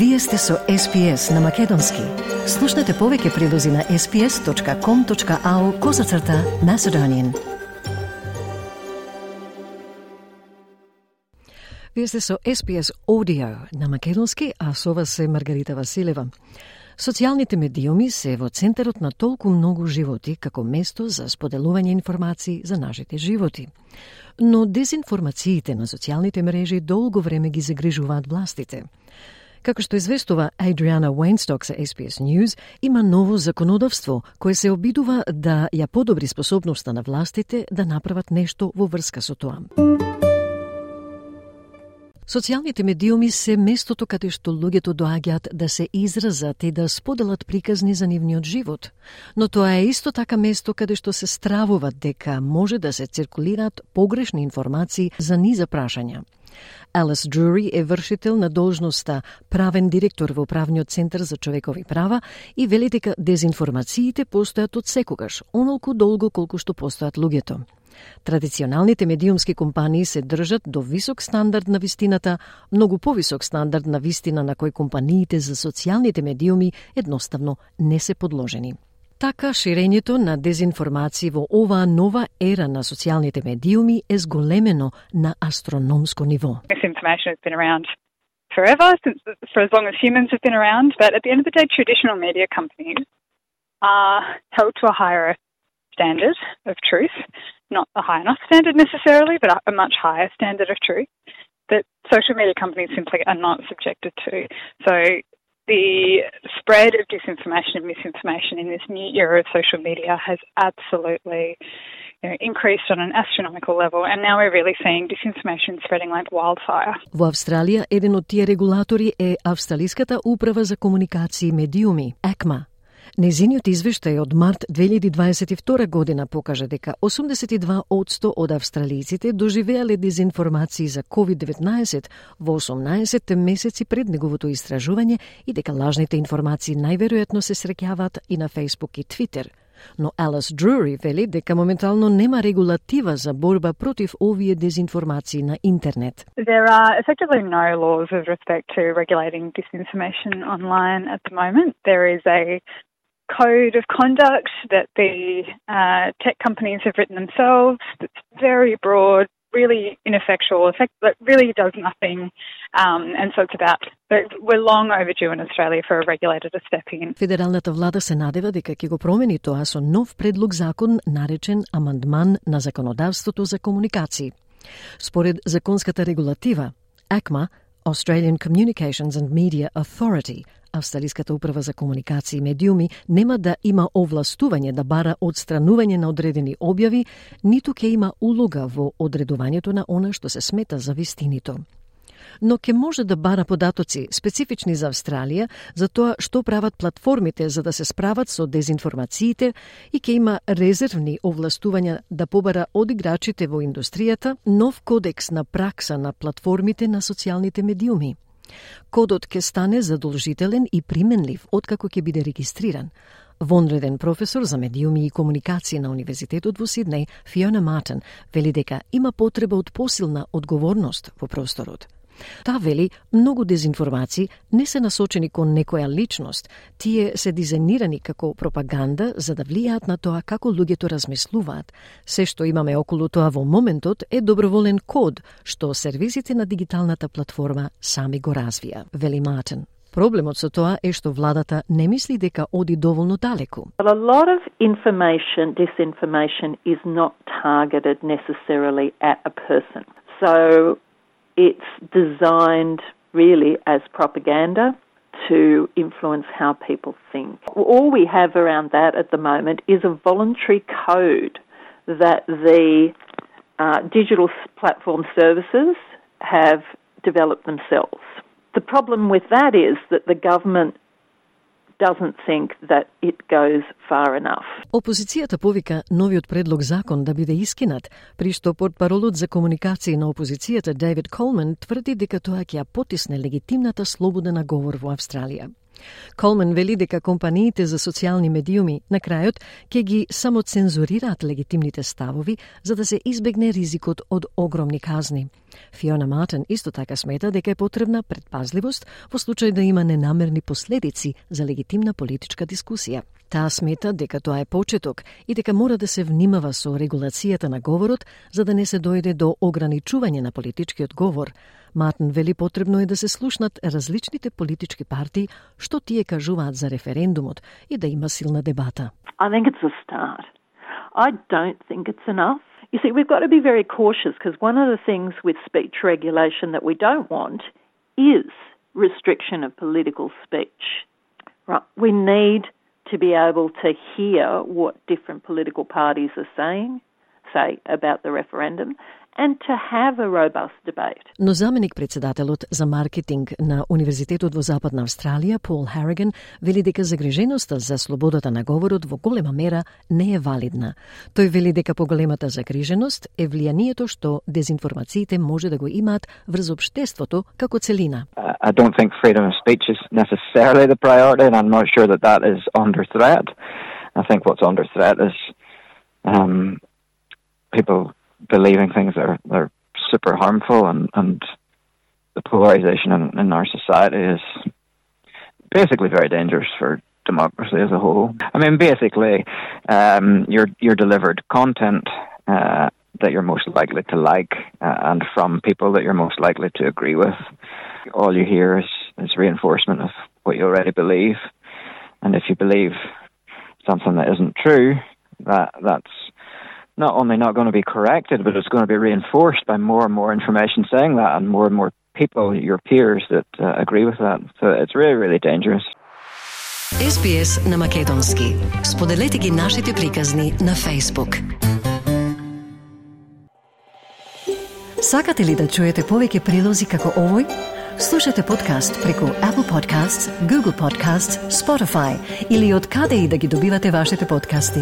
Вие сте со SPS на Македонски. Слушнете повеќе прилози на sps.com.au козацрта на Седонин. Вие сте со SPS Audio на Македонски, а со вас е Маргарита Василева. Социјалните медиуми се во центарот на толку многу животи како место за споделување информации за нашите животи. Но дезинформациите на социјалните мрежи долго време ги загрижуваат властите – Како што известува Адриана Уейнсток за SBS News, има ново законодавство кое се обидува да ја подобри способноста на властите да направат нешто во врска со тоа. Социјалните медиуми се местото каде што луѓето доаѓаат да се изразат и да споделат приказни за нивниот живот. Но тоа е исто така место каде што се стравуваат дека може да се циркулираат погрешни информации за низа прашања. Алес Джури е вршител на должноста правен директор во Правниот центар за човекови права и вели дека дезинформациите постојат од секогаш, онолку долго колку што постојат луѓето. Традиционалните медиумски компании се држат до висок стандард на вистината, многу повисок стандард на вистина на кој компаниите за социјалните медиуми едноставно не се подложени. Така, ширењето на дезинформации во оваа нова ера на социјалните медиуми е зголемено на астрономско ниво. Misinformation has been around forever, since, for as long as humans have been around, but at the end of the day, traditional media companies are held to a higher standard of truth, not a high enough standard necessarily, but a much higher standard of truth that social media companies simply are not subjected to. So the spread of disinformation and misinformation in this new era of social media has absolutely you know, increased on an astronomical level, and now we're really seeing disinformation spreading like wildfire. Во Австралија, еден од тие регулатори е Австралиската управа за комуникации и медиуми, ЕКМА. Незиниот извештај од март 2022 година покажа дека 82% од австралиците доживеале дезинформации за COVID-19 во 18 месеци пред неговото истражување и дека лажните информации најверојатно се среќаваат и на Facebook и Twitter. Но Алас Друри вели дека моментално нема регулатива за борба против овие дезинформации на интернет. There are effectively no laws with respect to regulating disinformation online at the moment. There is a code of conduct that the uh, tech companies have written themselves. that's very broad, really ineffectual, effect that really does nothing. Um, and so it's about we're long overdue in Australia for a regulator to step in. Федералната влада се надева дека ќе го промени тоа со нов предлог закон наречен амандман на законодавството за комуникации. Според законската регулатива, ЕКМА Australian Communications and Media Authority, Австралиската управа за комуникации и медиуми нема да има овластување да бара одстранување на одредени објави, ниту ќе има улога во одредувањето на она што се смета за вистинито но ке може да бара податоци специфични за Австралија за тоа што прават платформите за да се справат со дезинформациите и ке има резервни овластувања да побара од играчите во индустријата нов кодекс на пракса на платформите на социјалните медиуми. Кодот ќе стане задолжителен и применлив откако ќе биде регистриран. Вонреден професор за медиуми и комуникации на Универзитетот во Сиднеј, Фиона Мартен, вели дека има потреба од посилна одговорност во просторот. Таа вели, многу дезинформации не се насочени кон некоја личност, тие се дизајнирани како пропаганда за да влијаат на тоа како луѓето размислуваат. Се што имаме околу тоа во моментот е доброволен код што сервисите на дигиталната платформа сами го развија, вели Мартин. Проблемот со тоа е што владата не мисли дека оди доволно далеку. a lot of information, disinformation is not targeted necessarily at a person. So It's designed really as propaganda to influence how people think. All we have around that at the moment is a voluntary code that the uh, digital platform services have developed themselves. The problem with that is that the government doesn't think that it goes far enough. Опозицијата повика новиот предлог закон да биде искинат, при што портпаролот за комуникација на опозицијата Дейвид Колман тврди дека тоа ќе потисне легитимната слобода на говор во Австралија. Колман вели дека компаниите за социјални медиуми на крајот ќе ги самоцензурираат легитимните ставови за да се избегне ризикот од огромни казни. Фиона Мартен исто така смета дека е потребна предпазливост во случај да има ненамерни последици за легитимна политичка дискусија. Таа смета дека тоа е почеток и дека мора да се внимава со регулацијата на говорот за да не се дојде до ограничување на политичкиот говор. Мартин вели потребно е да се слушнат различните политички партии што тие кажуваат за референдумот и да има силна дебата. I think it's a start. I don't think it's enough. You see, we've got to be very cautious because one of the things with speech regulation that we don't want is restriction of political speech. Right? We need to be able to hear what different political parties are saying, say, about the referendum, and to have a robust debate. Но заменик председателот за маркетинг на Универзитетот во Западна Австралија, Пол Харриген, вели дека загриженоста за слободата на говорот во голема мера не е валидна. Тој вели дека поголемата загриженост е влијанието што дезинформациите може да го имаат врз обштеството како целина. Uh, I don't think freedom of speech is necessarily the priority, and I'm not sure that that is under threat. I think what's under threat is um, people believing things that are, that are super harmful and, and the polarization in, in our society is basically very dangerous for democracy as a whole. I mean, basically, um, you're you're delivered content uh, that you're most likely to like, uh, and from people that you're most likely to agree with. All you hear is, is reinforcement of what you already believe, and if you believe something that isn't true, that that's not only not going to be corrected, but it's going to be reinforced by more and more information saying that, and more and more people, your peers, that uh, agree with that. So it's really, really dangerous. SBS на Македонски. Споделете ги нашите приказни на Facebook. Сакате ли да чуете повеќе прилози како овој? Слушате подкаст преку Apple Podcasts, Google Podcasts, Spotify или од каде и да ги добивате вашите подкасти.